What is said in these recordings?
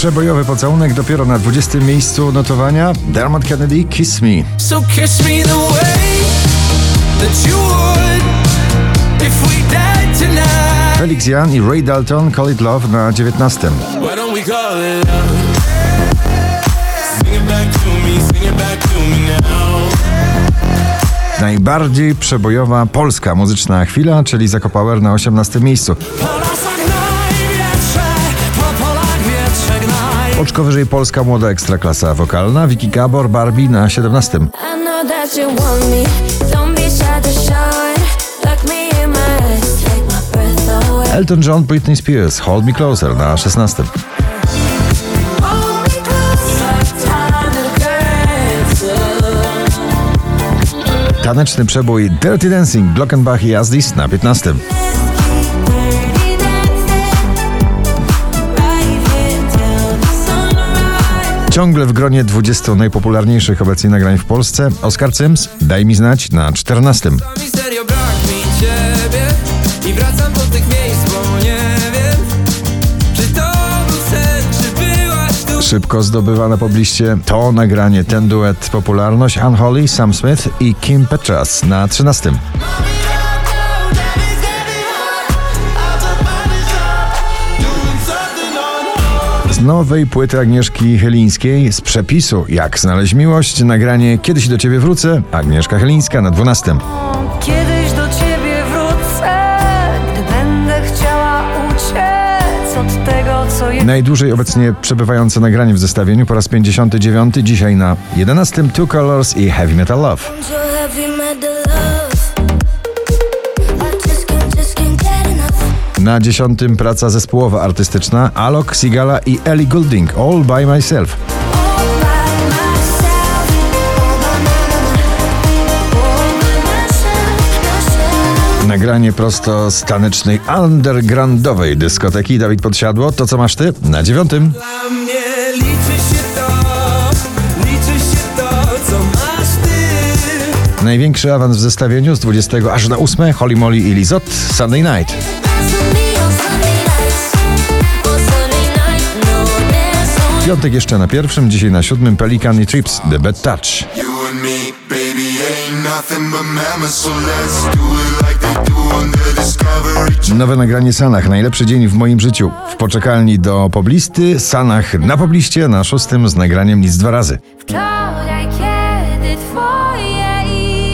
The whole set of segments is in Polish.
Przebojowy pocałunek dopiero na 20 miejscu notowania. Dermot Kennedy, Kiss Me. So kiss me the way that you would if we died tonight. Felix Jan i Ray Dalton, Call It Love na 19. Why don't we call it love? Sing it back to me, sing it back to me now. Najbardziej przebojowa polska muzyczna chwila, czyli Zakopower na 18 miejscu. Oczko wyżej polska młoda ekstraklasa wokalna, Vicky Gabor, Barbie na 17. I know that you want me. Don't be shy to show it. Look me in my eyes. Take my breath away. Elton John, Britney Spears, Hold Me Closer na 16. Hold me closer. Time to dance. Taneczny przebój Dirty Dancing, Glockenbach i Azdis na 15. Ciągle w gronie 20 najpopularniejszych obecnie nagrań w Polsce Oscar Sims, Daj mi znać na 14. Mi serio brak mi ciebie i wracam do tych miejsc, bo nie wiem, czy to był sen, czy byłaś tu. Szybko zdobywa na pobliście to nagranie, ten duet popularność Unholy, Sam Smith i Kim Petras na 13. Z nowej płyty Agnieszki Chylińskiej z przepisu Jak znaleźć miłość, nagranie Kiedyś do ciebie wrócę, Agnieszka Chylińska na 12. Kiedyś do ciebie wrócę, gdy będę chciała uciec od tego, co jest. Najdłużej obecnie przebywające nagranie w zestawieniu po raz 59, dzisiaj na 11 Two Colors i Heavy Metal Love. So heavy metal love. Na dziesiątym praca zespołowa artystyczna Alok, Sigala i Ellie Goulding All By Myself. Nagranie prosto z tanecznej undergroundowej dyskoteki Dawid Podsiadło. To co masz ty? Na dziewiątym. Dla mnie liczy się to, liczy się to, co masz ty. Największy awans w zestawieniu z 20 aż na 8 Holly Molly i Lizot Sunday Night. Piątek jeszcze na pierwszym, dzisiaj na siódmym Pelikan i Trips The Bad Touch. You and me, baby, ain't nothing but mammals, so let's do it like they do on the Discovery Nowe nagranie Sanach. Najlepszy dzień w moim życiu. W poczekalni do poblisty, Sanach na pobliście, na szóstym z nagraniem nic dwa razy. Wczoraj, kiedy twoje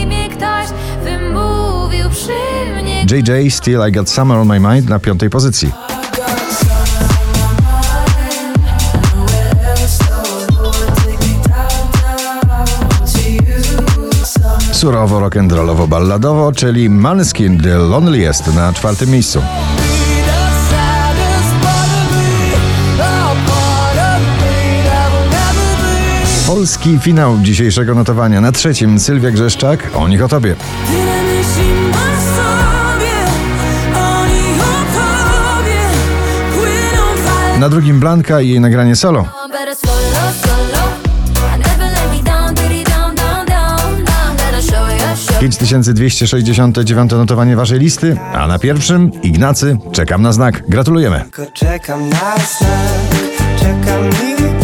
imię ktoś wymówił przy mnie JJ Still I Got Summer on My Mind na piątej pozycji. Surowo rock'n'rollowo balladowo, czyli Maneskin The Loneliest na czwartym miejscu. Polski finał dzisiejszego notowania na trzecim Sylwia Grzeszczak, o nich o tobie. Na drugim Blanka i jej nagranie solo. 5269 notowanie waszej listy, a na pierwszym Ignacy, czekam na znak. Gratulujemy. Czekam na znak, czekam miły